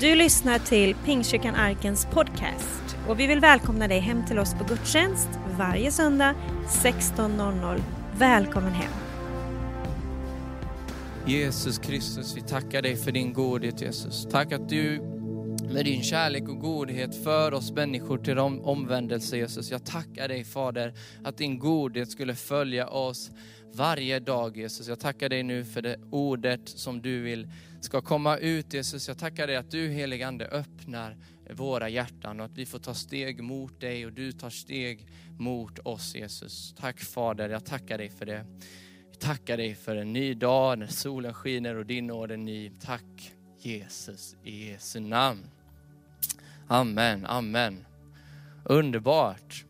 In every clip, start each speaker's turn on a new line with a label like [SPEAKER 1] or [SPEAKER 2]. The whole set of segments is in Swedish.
[SPEAKER 1] Du lyssnar till Pingstkyrkan Arkens podcast och vi vill välkomna dig hem till oss på gudstjänst varje söndag 16.00. Välkommen hem!
[SPEAKER 2] Jesus Kristus, vi tackar dig för din godhet Jesus. Tack att du med din kärlek och godhet för oss människor till om omvändelse Jesus. Jag tackar dig Fader att din godhet skulle följa oss varje dag Jesus. Jag tackar dig nu för det ordet som du vill ska komma ut Jesus. Jag tackar dig att du heligande öppnar våra hjärtan och att vi får ta steg mot dig och du tar steg mot oss Jesus. Tack Fader, jag tackar dig för det. Jag tackar dig för en ny dag när solen skiner och din nåd är ny. Tack Jesus i Jesu namn. Amen, amen. Underbart.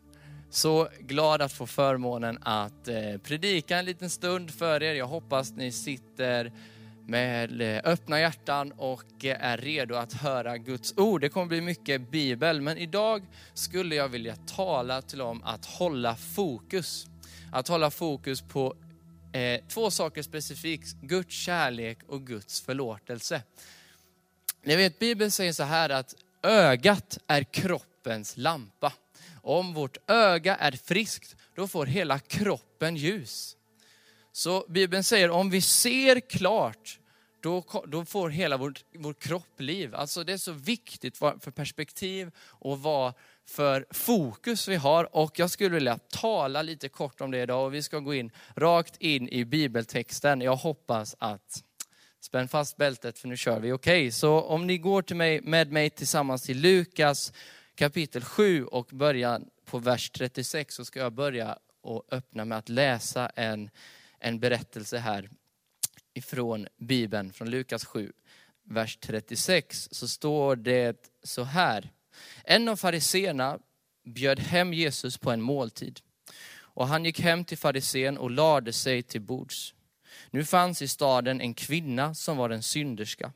[SPEAKER 2] Så glad att få förmånen att eh, predika en liten stund för er. Jag hoppas ni sitter med eh, öppna hjärtan och eh, är redo att höra Guds ord. Det kommer bli mycket bibel, men idag skulle jag vilja tala till om att hålla fokus. Att hålla fokus på eh, två saker specifikt, Guds kärlek och Guds förlåtelse. Ni vet, Bibeln säger så här att ögat är kroppens lampa. Om vårt öga är friskt, då får hela kroppen ljus. Så Bibeln säger om vi ser klart, då, då får hela vår, vår kropp liv. Alltså det är så viktigt vad för perspektiv och vad för fokus vi har. Och jag skulle vilja tala lite kort om det idag och vi ska gå in rakt in i bibeltexten. Jag hoppas att Spänn fast bältet för nu kör vi. Okej, okay, så om ni går till mig, med mig tillsammans till Lukas kapitel 7 och börjar på vers 36 så ska jag börja och öppna med att läsa en, en berättelse här ifrån Bibeln, från Lukas 7, vers 36, så står det så här. En av fariseerna bjöd hem Jesus på en måltid. Och han gick hem till farisén och lade sig till bords. Nu fanns i staden en kvinna som var en synderska.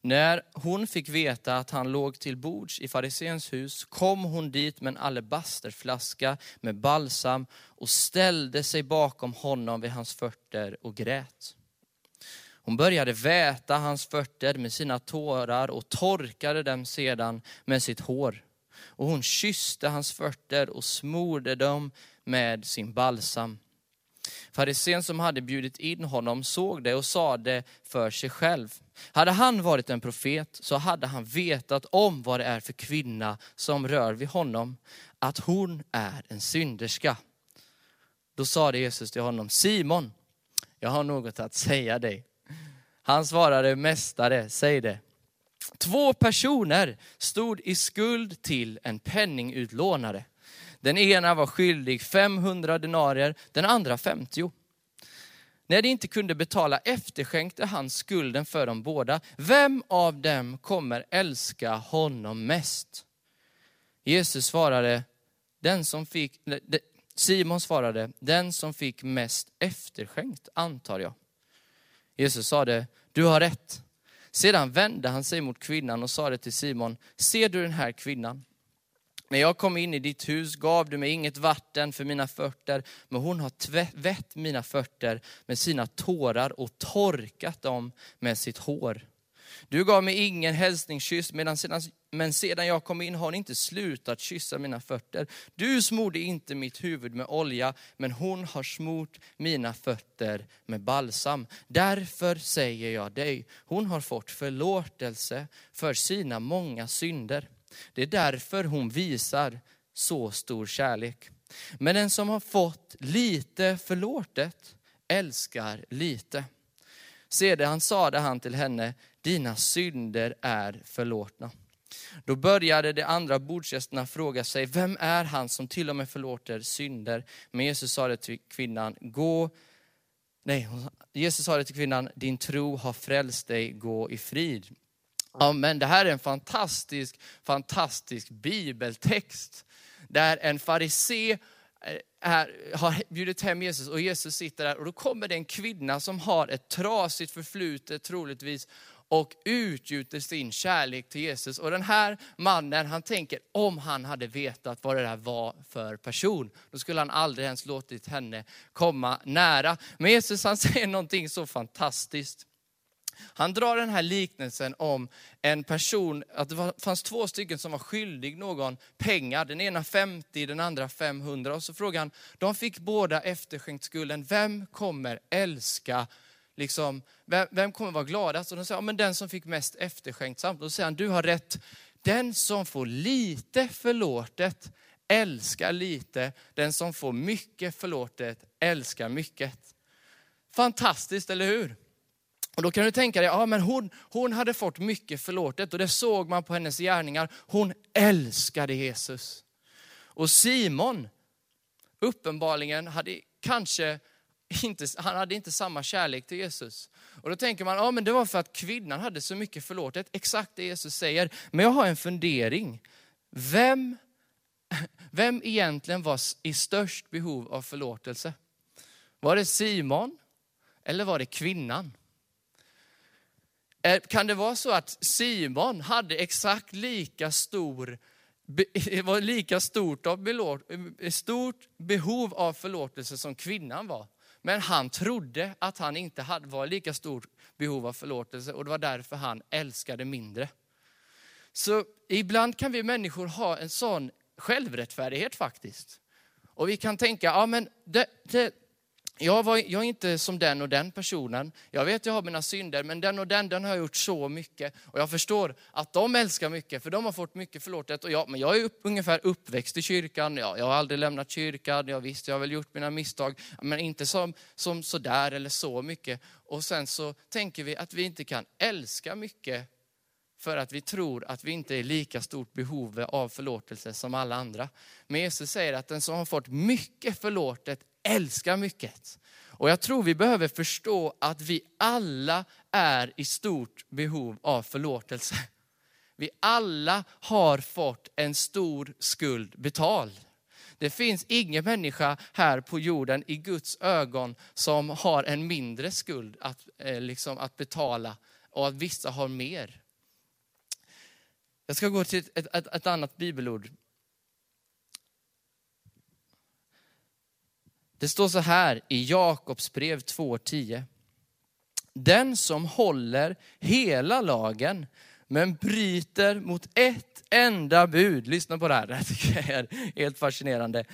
[SPEAKER 2] När hon fick veta att han låg till bords i farisens hus kom hon dit med en alabasterflaska med balsam och ställde sig bakom honom vid hans fötter och grät. Hon började väta hans fötter med sina tårar och torkade dem sedan med sitt hår. Och hon kysste hans fötter och smorde dem med sin balsam. Farisén som hade bjudit in honom såg det och sade för sig själv. Hade han varit en profet så hade han vetat om vad det är för kvinna som rör vid honom, att hon är en synderska. Då sade Jesus till honom, Simon, jag har något att säga dig. Han svarade, Mästare, säg det. Två personer stod i skuld till en penningutlånare. Den ena var skyldig 500 denarier, den andra 50. När de inte kunde betala efterskänkte han skulden för dem båda. Vem av dem kommer älska honom mest? Jesus svarade, den som fick, Simon svarade, den som fick mest efterskänkt antar jag. Jesus sade, du har rätt. Sedan vände han sig mot kvinnan och sade till Simon, ser du den här kvinnan? När jag kom in i ditt hus gav du mig inget vatten för mina fötter, men hon har tvätt mina fötter med sina tårar och torkat dem med sitt hår. Du gav mig ingen hälsningskyss, medan sedan, men sedan jag kom in har hon inte slutat kyssa mina fötter. Du smorde inte mitt huvud med olja, men hon har smort mina fötter med balsam. Därför säger jag dig, hon har fått förlåtelse för sina många synder. Det är därför hon visar så stor kärlek. Men den som har fått lite förlåtet älskar lite. Sedan sade han till henne, dina synder är förlåtna. Då började de andra bordsgästerna fråga sig, vem är han som till och med förlåter synder? Men Jesus sa det till kvinnan, gå Nej, Jesus sa det till kvinnan, din tro har frälst dig, gå i frid. Amen. Det här är en fantastisk, fantastisk bibeltext. Där en farisé eh, har bjudit hem Jesus och Jesus sitter där och då kommer det en kvinna som har ett trasigt förflutet troligtvis och utgjuter sin kärlek till Jesus. Och den här mannen, han tänker om han hade vetat vad det där var för person, då skulle han aldrig ens låtit henne komma nära. Men Jesus han säger någonting så fantastiskt. Han drar den här liknelsen om en person, att det fanns två stycken som var skyldig någon pengar. Den ena 50, den andra 500. Och så frågar han, de fick båda efterskänkt skulden. Vem kommer älska, liksom, vem, vem kommer vara gladast? Och de säger, ja, men den som fick mest efterskänkt. Samt. Och då säger han, du har rätt. Den som får lite förlåtet älskar lite. Den som får mycket förlåtet älskar mycket. Fantastiskt, eller hur? Och då kan du tänka dig, ja men hon, hon hade fått mycket förlåtet och det såg man på hennes gärningar. Hon älskade Jesus. Och Simon, uppenbarligen, hade kanske inte, han hade inte samma kärlek till Jesus. Och då tänker man, ja men det var för att kvinnan hade så mycket förlåtet. Exakt det Jesus säger. Men jag har en fundering. Vem, vem egentligen var i störst behov av förlåtelse? Var det Simon eller var det kvinnan? Eh, kan det vara så att Simon hade exakt lika stor var lika stort, av belåt, eh, stort behov av förlåtelse som kvinnan var. Men han trodde att han inte hade, var lika stort behov av förlåtelse och det var därför han älskade mindre. Så ibland kan vi människor ha en sån självrättfärdighet faktiskt. Och vi kan tänka, ja men det, det, jag, var, jag är inte som den och den personen. Jag vet att jag har mina synder, men den och den, den har jag gjort så mycket. Och jag förstår att de älskar mycket, för de har fått mycket förlåtet. Och jag, men jag är upp, ungefär uppväxt i kyrkan, jag, jag har aldrig lämnat kyrkan, jag visst, jag har väl gjort mina misstag, men inte som, som sådär eller så mycket. Och sen så tänker vi att vi inte kan älska mycket för att vi tror att vi inte är lika stort behov av förlåtelse som alla andra. Men Jesus säger att den som har fått mycket förlåtet älskar mycket. Och jag tror vi behöver förstå att vi alla är i stort behov av förlåtelse. Vi alla har fått en stor skuld betald. Det finns ingen människa här på jorden i Guds ögon som har en mindre skuld att, eh, liksom, att betala och att vissa har mer. Jag ska gå till ett, ett, ett annat bibelord Det står så här i Jakobs brev 2.10. Den som håller hela lagen men bryter mot ett enda bud, lyssna på det här, det här tycker jag är helt fascinerande,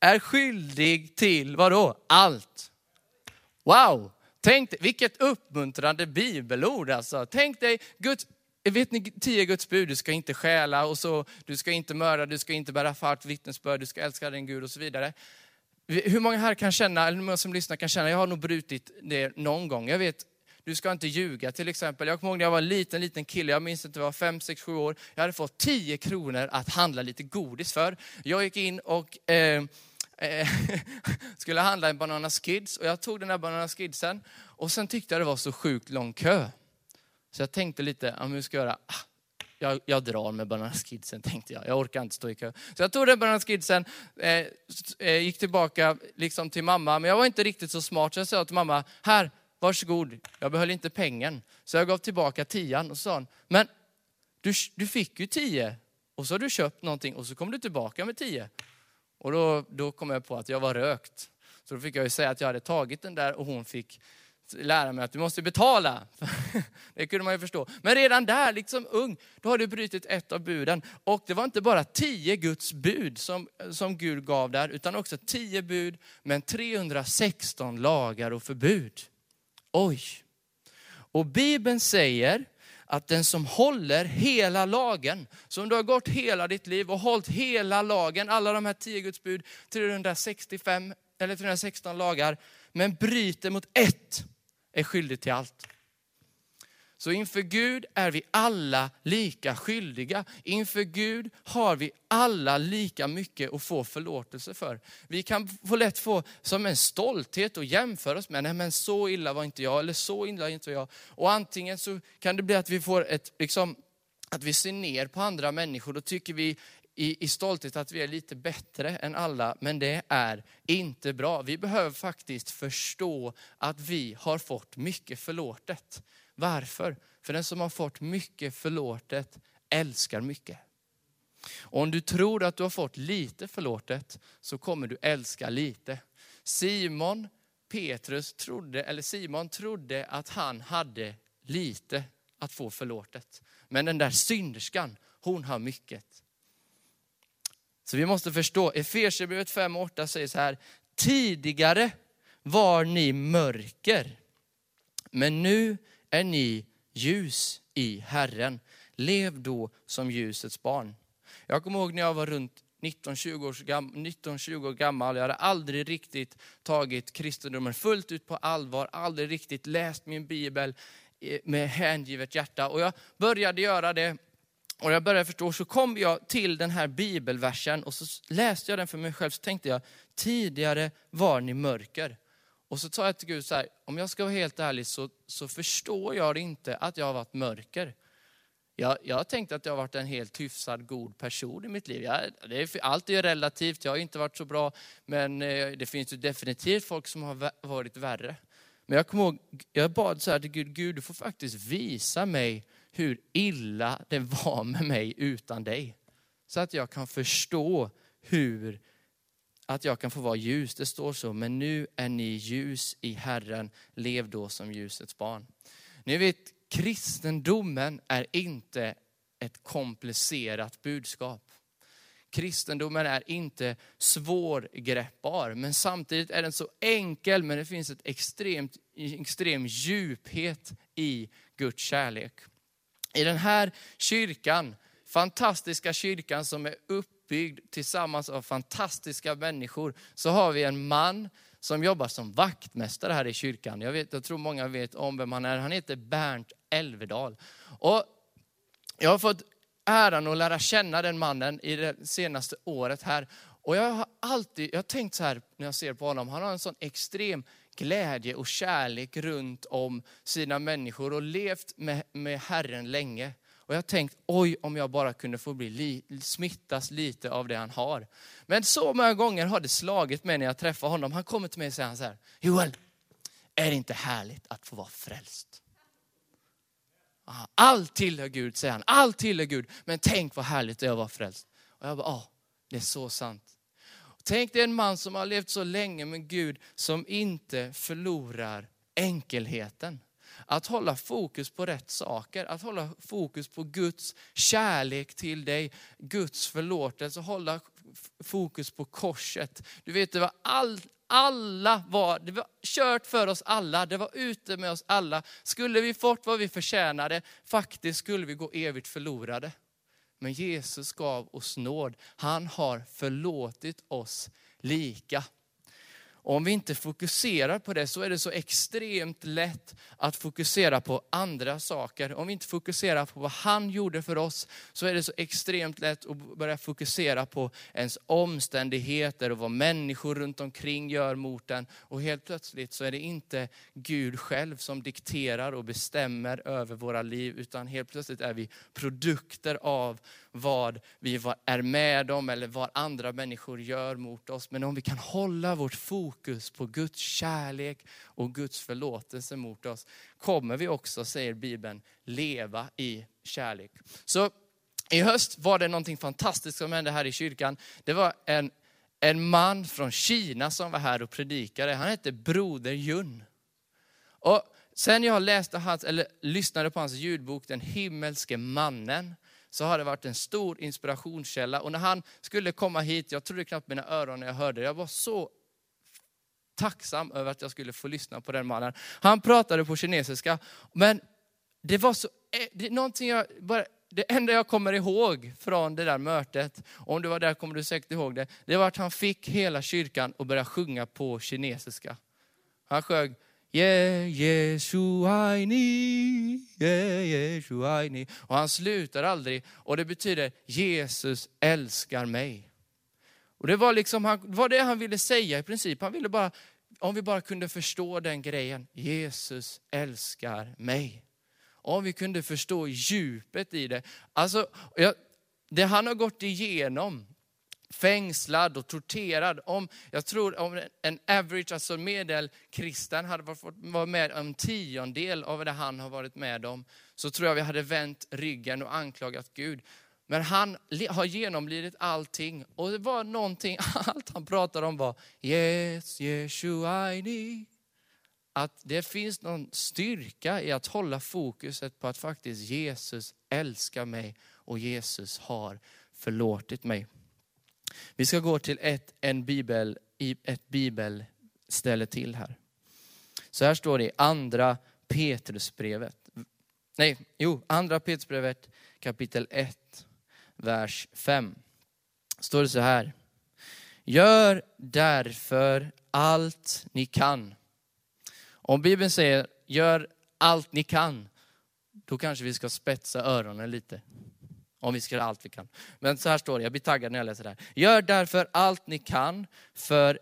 [SPEAKER 2] är skyldig till vadå? Allt. Wow! Tänk dig, vilket uppmuntrande bibelord alltså. Tänk dig, Guds, vet ni tio Guds bud, du ska inte stjäla och så, du ska inte mörda, du ska inte bära falskt vittnesbörd, du ska älska din Gud och så vidare. Hur många här kan känna, eller många som lyssnar kan känna, jag har nog brutit det någon gång. Jag vet, du ska inte ljuga till exempel. Jag kommer ihåg när jag var en liten, liten kille, jag minns inte, jag var fem, sex, sju år. Jag hade fått 10 kronor att handla lite godis för. Jag gick in och eh, eh, skulle handla en Bananas Kids och jag tog den där Bananas Kidsen och sen tyckte jag det var så sjukt lång kö. Så jag tänkte lite, om hur ska jag göra? Ah, jag, jag drar med bananaskidsen tänkte jag. Jag orkar inte stå i kö. Så jag tog den bananaskidsen, eh, eh, gick tillbaka liksom till mamma. Men jag var inte riktigt så smart så jag sa till mamma, här, varsågod. Jag behöll inte pengen. Så jag gav tillbaka tian och sa, men du, du fick ju tio. Och så har du köpt någonting och så kom du tillbaka med tio. Och då, då kom jag på att jag var rökt. Så då fick jag ju säga att jag hade tagit den där och hon fick lära mig att du måste betala. Det kunde man ju förstå. Men redan där, liksom ung, då har du brutit ett av buden. Och det var inte bara tio Guds bud som, som Gud gav där, utan också tio bud, men 316 lagar och förbud. Oj! Och Bibeln säger att den som håller hela lagen, som du har gått hela ditt liv och hållit hela lagen, alla de här tio Guds bud, 365 eller 316 lagar, men bryter mot ett, är skyldig till allt. Så inför Gud är vi alla lika skyldiga. Inför Gud har vi alla lika mycket att få förlåtelse för. Vi kan få lätt få som en stolthet och jämföra oss med, nej men så illa var inte jag, eller så illa var inte jag. Och antingen så kan det bli att vi får ett, liksom, att vi ser ner på andra människor. Då tycker vi i, i stolthet att vi är lite bättre än alla, men det är inte bra. Vi behöver faktiskt förstå att vi har fått mycket förlåtet. Varför? För den som har fått mycket förlåtet älskar mycket. Och om du tror att du har fått lite förlåtet så kommer du älska lite. Simon Petrus trodde, eller Simon trodde att han hade lite att få förlåtet. Men den där synderskan, hon har mycket. Så vi måste förstå, Efesierbrevet 5 och 8 säger så här, tidigare var ni mörker, men nu är ni ljus i Herren. Lev då som ljusets barn. Jag kommer ihåg när jag var runt 19-20 år, gam, 19, år gammal. Jag hade aldrig riktigt tagit kristendomen fullt ut på allvar, aldrig riktigt läst min bibel eh, med hängivet hjärta. Och jag började göra det och jag började förstå, så kom jag till den här bibelversen och så läste jag den för mig själv, så tänkte jag, tidigare var ni mörker. Och så sa jag till Gud så här, om jag ska vara helt ärlig så, så förstår jag inte att jag har varit mörker. Jag, jag har tänkt att jag har varit en helt hyfsad god person i mitt liv. Jag, det är, allt är relativt, jag har inte varit så bra, men eh, det finns ju definitivt folk som har varit värre. Men jag kommer ihåg, jag bad så här till Gud, Gud du får faktiskt visa mig hur illa det var med mig utan dig. Så att jag kan förstå hur att jag kan få vara ljus. Det står så, men nu är ni ljus i Herren, lev då som ljusets barn. Ni vet, kristendomen är inte ett komplicerat budskap. Kristendomen är inte svårgreppbar, men samtidigt är den så enkel, men det finns ett extremt, extrem djuphet i Guds kärlek. I den här kyrkan, fantastiska kyrkan som är uppbyggd tillsammans av fantastiska människor, så har vi en man som jobbar som vaktmästare här i kyrkan. Jag, vet, jag tror många vet om vem han är. Han heter Bernt Elvedal. Och jag har fått äran att lära känna den mannen i det senaste året här. Och jag har alltid, jag har tänkt så här när jag ser på honom, han har en sån extrem glädje och kärlek runt om sina människor och levt med, med Herren länge. Och jag har tänkt, oj om jag bara kunde få bli li, smittas lite av det han har. Men så många gånger har det slagit mig när jag träffar honom. Han kommer till mig och säger så här, Joel, är det inte härligt att få vara frälst? Ah, Allt tillhör Gud, säger han. Allt tillhör Gud. Men tänk vad härligt det är att vara frälst. Och jag bara, ja, det är så sant. Tänk dig en man som har levt så länge med Gud, som inte förlorar enkelheten. Att hålla fokus på rätt saker, att hålla fokus på Guds kärlek till dig, Guds förlåtelse, hålla fokus på korset. Du vet, det var all, alla var, det var kört för oss alla, det var ute med oss alla. Skulle vi fått vad vi förtjänade, faktiskt skulle vi gå evigt förlorade. Men Jesus gav oss nåd. Han har förlåtit oss lika. Om vi inte fokuserar på det så är det så extremt lätt att fokusera på andra saker. Om vi inte fokuserar på vad han gjorde för oss så är det så extremt lätt att börja fokusera på ens omständigheter och vad människor runt omkring gör mot en. Och helt plötsligt så är det inte Gud själv som dikterar och bestämmer över våra liv utan helt plötsligt är vi produkter av vad vi är med om eller vad andra människor gör mot oss. Men om vi kan hålla vårt fokus fokus på Guds kärlek och Guds förlåtelse mot oss, kommer vi också, säger Bibeln, leva i kärlek. Så i höst var det någonting fantastiskt som hände här i kyrkan. Det var en, en man från Kina som var här och predikade. Han hette Broder Jun. Och sen jag läste hans, eller lyssnade på hans ljudbok Den himmelske mannen, så har det varit en stor inspirationskälla. Och när han skulle komma hit, jag trodde knappt mina öron när jag hörde det. Jag var så tacksam över att jag skulle få lyssna på den mannen. Han pratade på kinesiska, men det var så, eh, det är någonting jag bara, det enda jag kommer ihåg från det där mötet, om du var där kommer du säkert ihåg det, det var att han fick hela kyrkan att börja sjunga på kinesiska. Han sjöng Yeah, Jesu yeah, Jesu. Och han slutar aldrig och det betyder Jesus älskar mig. Och det var, liksom, det var det han ville säga i princip. Han ville bara, om vi bara kunde förstå den grejen, Jesus älskar mig. Om vi kunde förstå djupet i det. Alltså, jag, det han har gått igenom, fängslad och torterad. Om, jag tror om en average, alltså medelkristen, hade fått vara med om en tiondel av det han har varit med om, så tror jag vi hade vänt ryggen och anklagat Gud. Men han har genomlidit allting och det var någonting, allt han pratade om var Yes, Yeshua, I need. att det finns någon styrka i att hålla fokuset på att faktiskt Jesus älskar mig och Jesus har förlåtit mig. Vi ska gå till ett, en bibel, ett bibelställe till här. Så här står det i andra Petrusbrevet. Nej, jo, andra Petrusbrevet kapitel 1, vers 5. Står det så här. Gör därför allt ni kan. Om Bibeln säger gör allt ni kan, då kanske vi ska spetsa öronen lite. Om vi ska göra allt vi kan. Men så här står det, jag blir taggad när jag läser det här. Gör därför allt ni kan för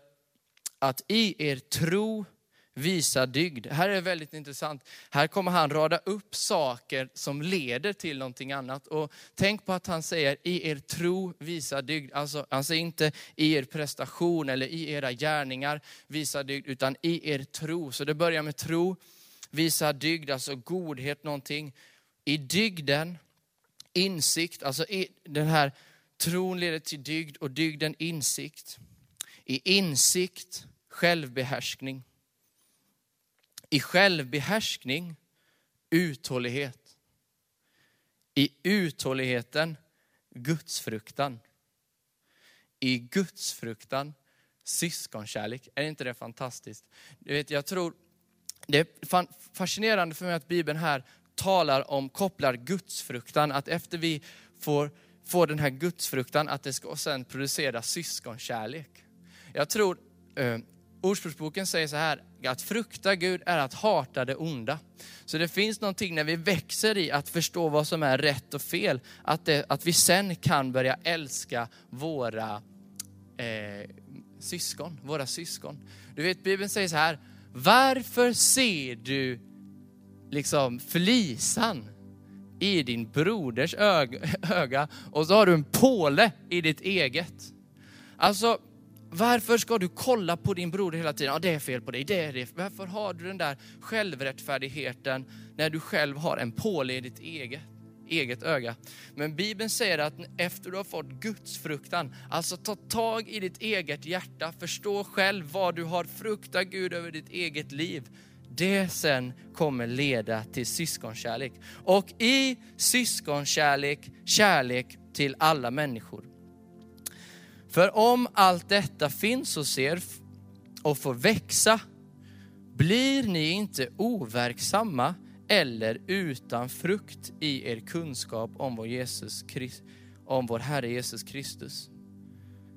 [SPEAKER 2] att i er tro visa dygd. Här är det väldigt intressant. Här kommer han rada upp saker som leder till någonting annat. Och tänk på att han säger i er tro visa dygd. Alltså, han säger inte i er prestation eller i era gärningar visa dygd, utan i er tro. Så det börjar med tro, visa dygd, alltså godhet någonting. I dygden, insikt, alltså i den här tron leder till dygd och dygden insikt. I insikt, självbehärskning i självbehärskning, uthållighet. I uthålligheten, gudsfruktan. I gudsfruktan, syskonkärlek. Är inte det fantastiskt? Du vet, jag tror, det är fascinerande för mig att Bibeln här talar om, kopplar gudsfruktan, att efter vi får, får den här gudsfruktan, att det ska sen producera syskonkärlek. Jag tror, eh, Ordspråksboken säger så här, att frukta Gud är att hata det onda. Så det finns någonting när vi växer i att förstå vad som är rätt och fel, att, det, att vi sen kan börja älska våra eh, syskon, våra syskon. Du vet, Bibeln säger så här, varför ser du liksom flisan i din broders öga och så har du en påle i ditt eget? Alltså, varför ska du kolla på din broder hela tiden? Ja, det är fel på dig, det är det. Varför har du den där självrättfärdigheten när du själv har en påle i ditt eget, eget öga? Men Bibeln säger att efter du har fått Guds fruktan, alltså ta tag i ditt eget hjärta, förstå själv vad du har, frukta Gud över ditt eget liv. Det sen kommer leda till syskonkärlek. Och i syskonkärlek, kärlek till alla människor. För om allt detta finns hos er och får växa, blir ni inte overksamma eller utan frukt i er kunskap om vår, Jesus, om vår Herre Jesus Kristus.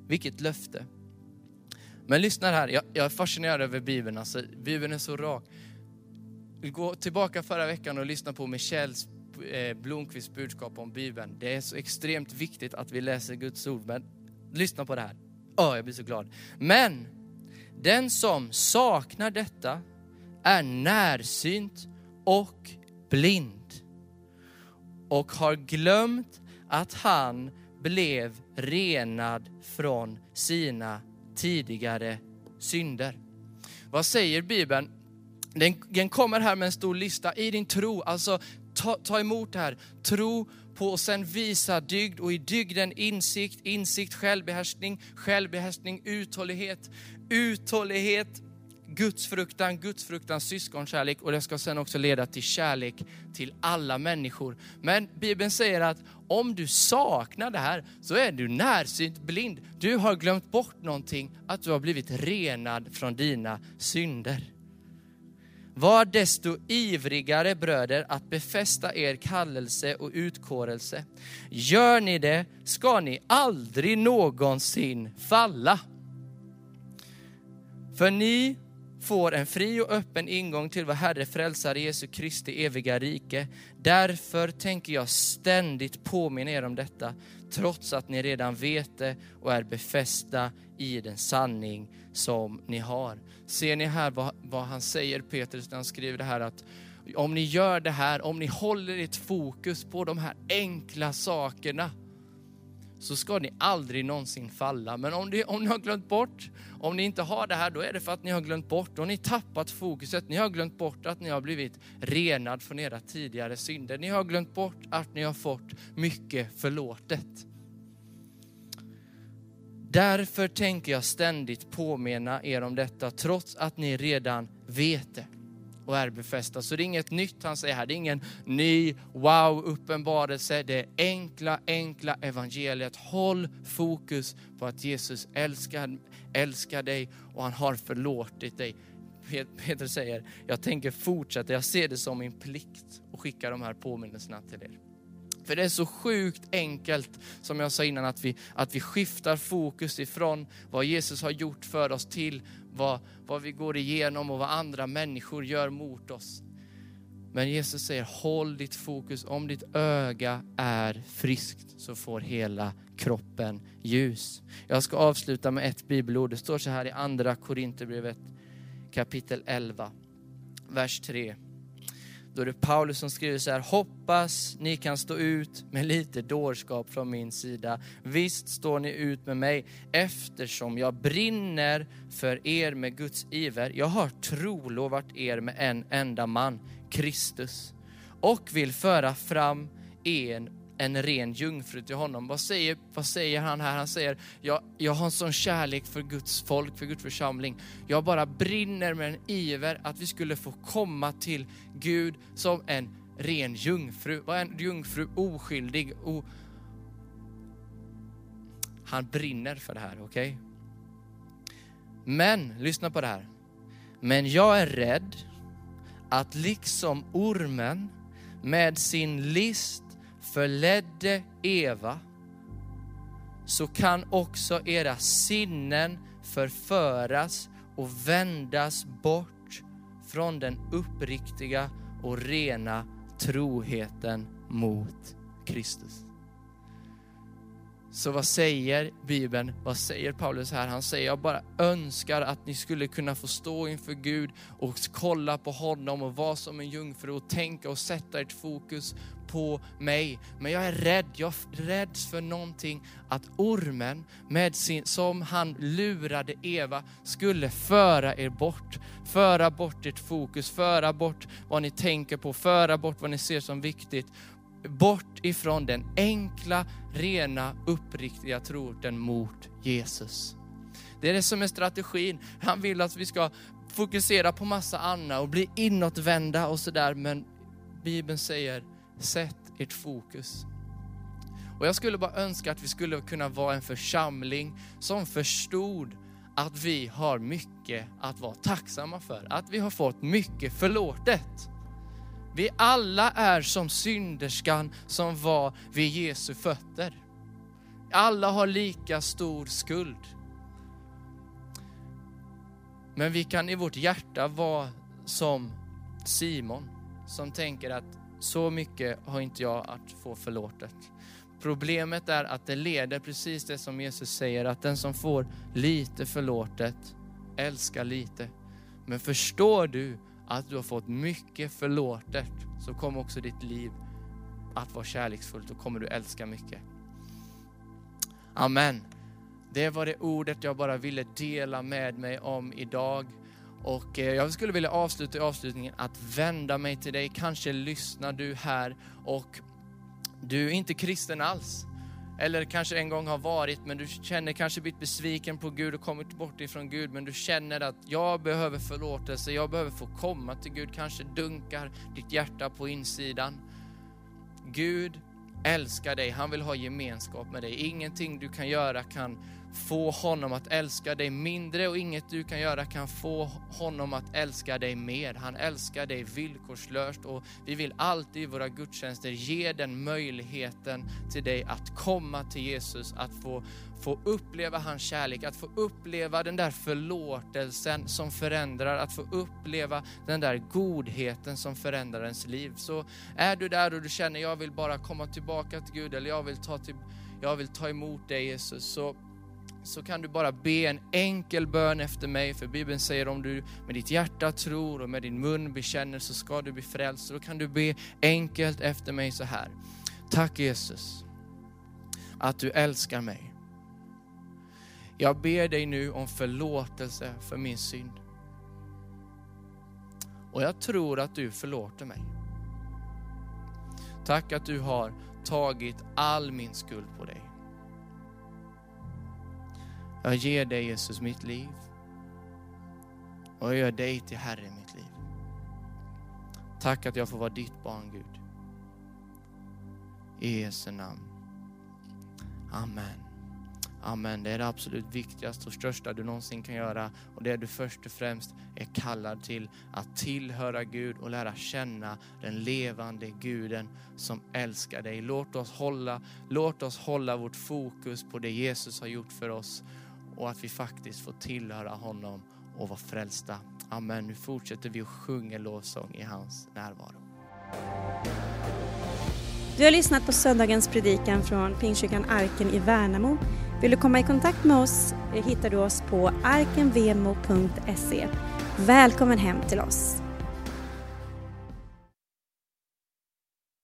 [SPEAKER 2] Vilket löfte. Men lyssna här, jag, jag är fascinerad över Bibeln. Alltså, Bibeln är så rak. Gå tillbaka förra veckan och lyssna på Michels eh, Blomqvists budskap om Bibeln. Det är så extremt viktigt att vi läser Guds ord. Men Lyssna på det här. oh, jag blir så glad. Men den som saknar detta är närsynt och blind och har glömt att han blev renad från sina tidigare synder. Vad säger Bibeln? Den, den kommer här med en stor lista. I din tro, alltså ta, ta emot det här. Tro på och sen visa dygd och i dygden insikt, insikt, självbehärskning, självbehärskning, uthållighet, uthållighet, gudsfruktan, gudsfruktan, syskonkärlek och det ska sen också leda till kärlek till alla människor. Men Bibeln säger att om du saknar det här så är du närsynt blind. Du har glömt bort någonting, att du har blivit renad från dina synder. Var desto ivrigare bröder att befästa er kallelse och utkårelse. Gör ni det ska ni aldrig någonsin falla. För ni får en fri och öppen ingång till vår Herre Frälsare Jesu Kristi eviga rike. Därför tänker jag ständigt påminna er om detta, trots att ni redan vet det och är befästa i den sanning som ni har. Ser ni här vad, vad han säger, Petrus, när han skriver det här att om ni gör det här, om ni håller ert fokus på de här enkla sakerna, så ska ni aldrig någonsin falla. Men om, ni, om ni har glömt bort, om ni inte har det här, då är det för att ni har glömt bort, då har ni tappat fokuset. Ni har glömt bort att ni har blivit renad från era tidigare synder. Ni har glömt bort att ni har fått mycket förlåtet. Därför tänker jag ständigt påminna er om detta, trots att ni redan vet det och är befästa. Så det är inget nytt han säger här, det är ingen ny wow uppenbarelse. Det är enkla, enkla evangeliet. Håll fokus på att Jesus älskar, älskar dig och han har förlåtit dig. Peter säger, jag tänker fortsätta, jag ser det som min plikt att skicka de här påminnelserna till er. För det är så sjukt enkelt, som jag sa innan, att vi, att vi skiftar fokus ifrån vad Jesus har gjort för oss till vad, vad vi går igenom och vad andra människor gör mot oss. Men Jesus säger, håll ditt fokus. Om ditt öga är friskt så får hela kroppen ljus. Jag ska avsluta med ett bibelord. Det står så här i andra Korinthierbrevet kapitel 11, vers 3. Då är det Paulus som skriver så här, hoppas ni kan stå ut med lite dårskap från min sida. Visst står ni ut med mig eftersom jag brinner för er med Guds iver. Jag har trolovat er med en enda man, Kristus, och vill föra fram en en ren jungfru till honom. Vad säger, vad säger han här? Han säger, jag, jag har en sån kärlek för Guds folk, för Guds församling. Jag bara brinner med en iver att vi skulle få komma till Gud som en ren jungfru. Vad är en jungfru? Oskyldig. O... Han brinner för det här, okej? Okay? Men, lyssna på det här. Men jag är rädd att liksom ormen med sin list förledde Eva så kan också era sinnen förföras och vändas bort från den uppriktiga och rena troheten mot Kristus. Så vad säger Bibeln? Vad säger Paulus här? Han säger, jag bara önskar att ni skulle kunna få stå inför Gud och kolla på honom och vara som en jungfru och tänka och sätta ert fokus på mig. Men jag är rädd, jag räds för någonting att ormen, med sin, som han lurade Eva, skulle föra er bort. Föra bort ert fokus, föra bort vad ni tänker på, föra bort vad ni ser som viktigt bort ifrån den enkla, rena, uppriktiga troten mot Jesus. Det är det som är strategin. Han vill att vi ska fokusera på massa annat och bli inåtvända och sådär, men Bibeln säger, sätt ert fokus. Och jag skulle bara önska att vi skulle kunna vara en församling som förstod att vi har mycket att vara tacksamma för, att vi har fått mycket förlåtet. Vi alla är som synderskan som var vid Jesu fötter. Alla har lika stor skuld. Men vi kan i vårt hjärta vara som Simon som tänker att så mycket har inte jag att få förlåtet. Problemet är att det leder precis det som Jesus säger, att den som får lite förlåtet älskar lite. Men förstår du att du har fått mycket förlåtet så kommer också ditt liv att vara kärleksfullt och kommer du älska mycket. Amen. Det var det ordet jag bara ville dela med mig om idag. Och eh, jag skulle vilja avsluta i avslutningen att vända mig till dig. Kanske lyssnar du här och du är inte kristen alls. Eller kanske en gång har varit, men du känner kanske blivit besviken på Gud och kommit bort ifrån Gud, men du känner att jag behöver förlåtelse, jag behöver få komma till Gud. Kanske dunkar ditt hjärta på insidan. Gud älskar dig, han vill ha gemenskap med dig. Ingenting du kan göra kan få honom att älska dig mindre och inget du kan göra kan få honom att älska dig mer. Han älskar dig villkorslöst och vi vill alltid i våra gudstjänster ge den möjligheten till dig att komma till Jesus, att få, få uppleva hans kärlek, att få uppleva den där förlåtelsen som förändrar, att få uppleva den där godheten som förändrar ens liv. Så är du där och du känner jag vill bara komma tillbaka till Gud eller jag vill ta, till, jag vill ta emot dig Jesus, så så kan du bara be en enkel bön efter mig, för Bibeln säger om du med ditt hjärta tror och med din mun bekänner så ska du bli frälst. Så då kan du be enkelt efter mig så här. Tack Jesus, att du älskar mig. Jag ber dig nu om förlåtelse för min synd. Och jag tror att du förlåter mig. Tack att du har tagit all min skuld på dig. Jag ger dig Jesus mitt liv. Och jag gör dig till Herre i mitt liv. Tack att jag får vara ditt barn Gud. I Jesu namn. Amen. Amen. Det är det absolut viktigaste och största du någonsin kan göra. Och det du först och främst är kallad till. Att tillhöra Gud och lära känna den levande guden som älskar dig. Låt oss hålla, låt oss hålla vårt fokus på det Jesus har gjort för oss. Och att vi faktiskt får tillhöra honom och vara frälsta. Amen. Nu fortsätter vi att sjunga lovsång i hans närvaro.
[SPEAKER 1] Du har lyssnat på söndagens predikan från Pingstkyrkan Arken i Värnamo. Vill du komma i kontakt med oss eh, hittar du oss på arkenvemo.se. Välkommen hem till oss!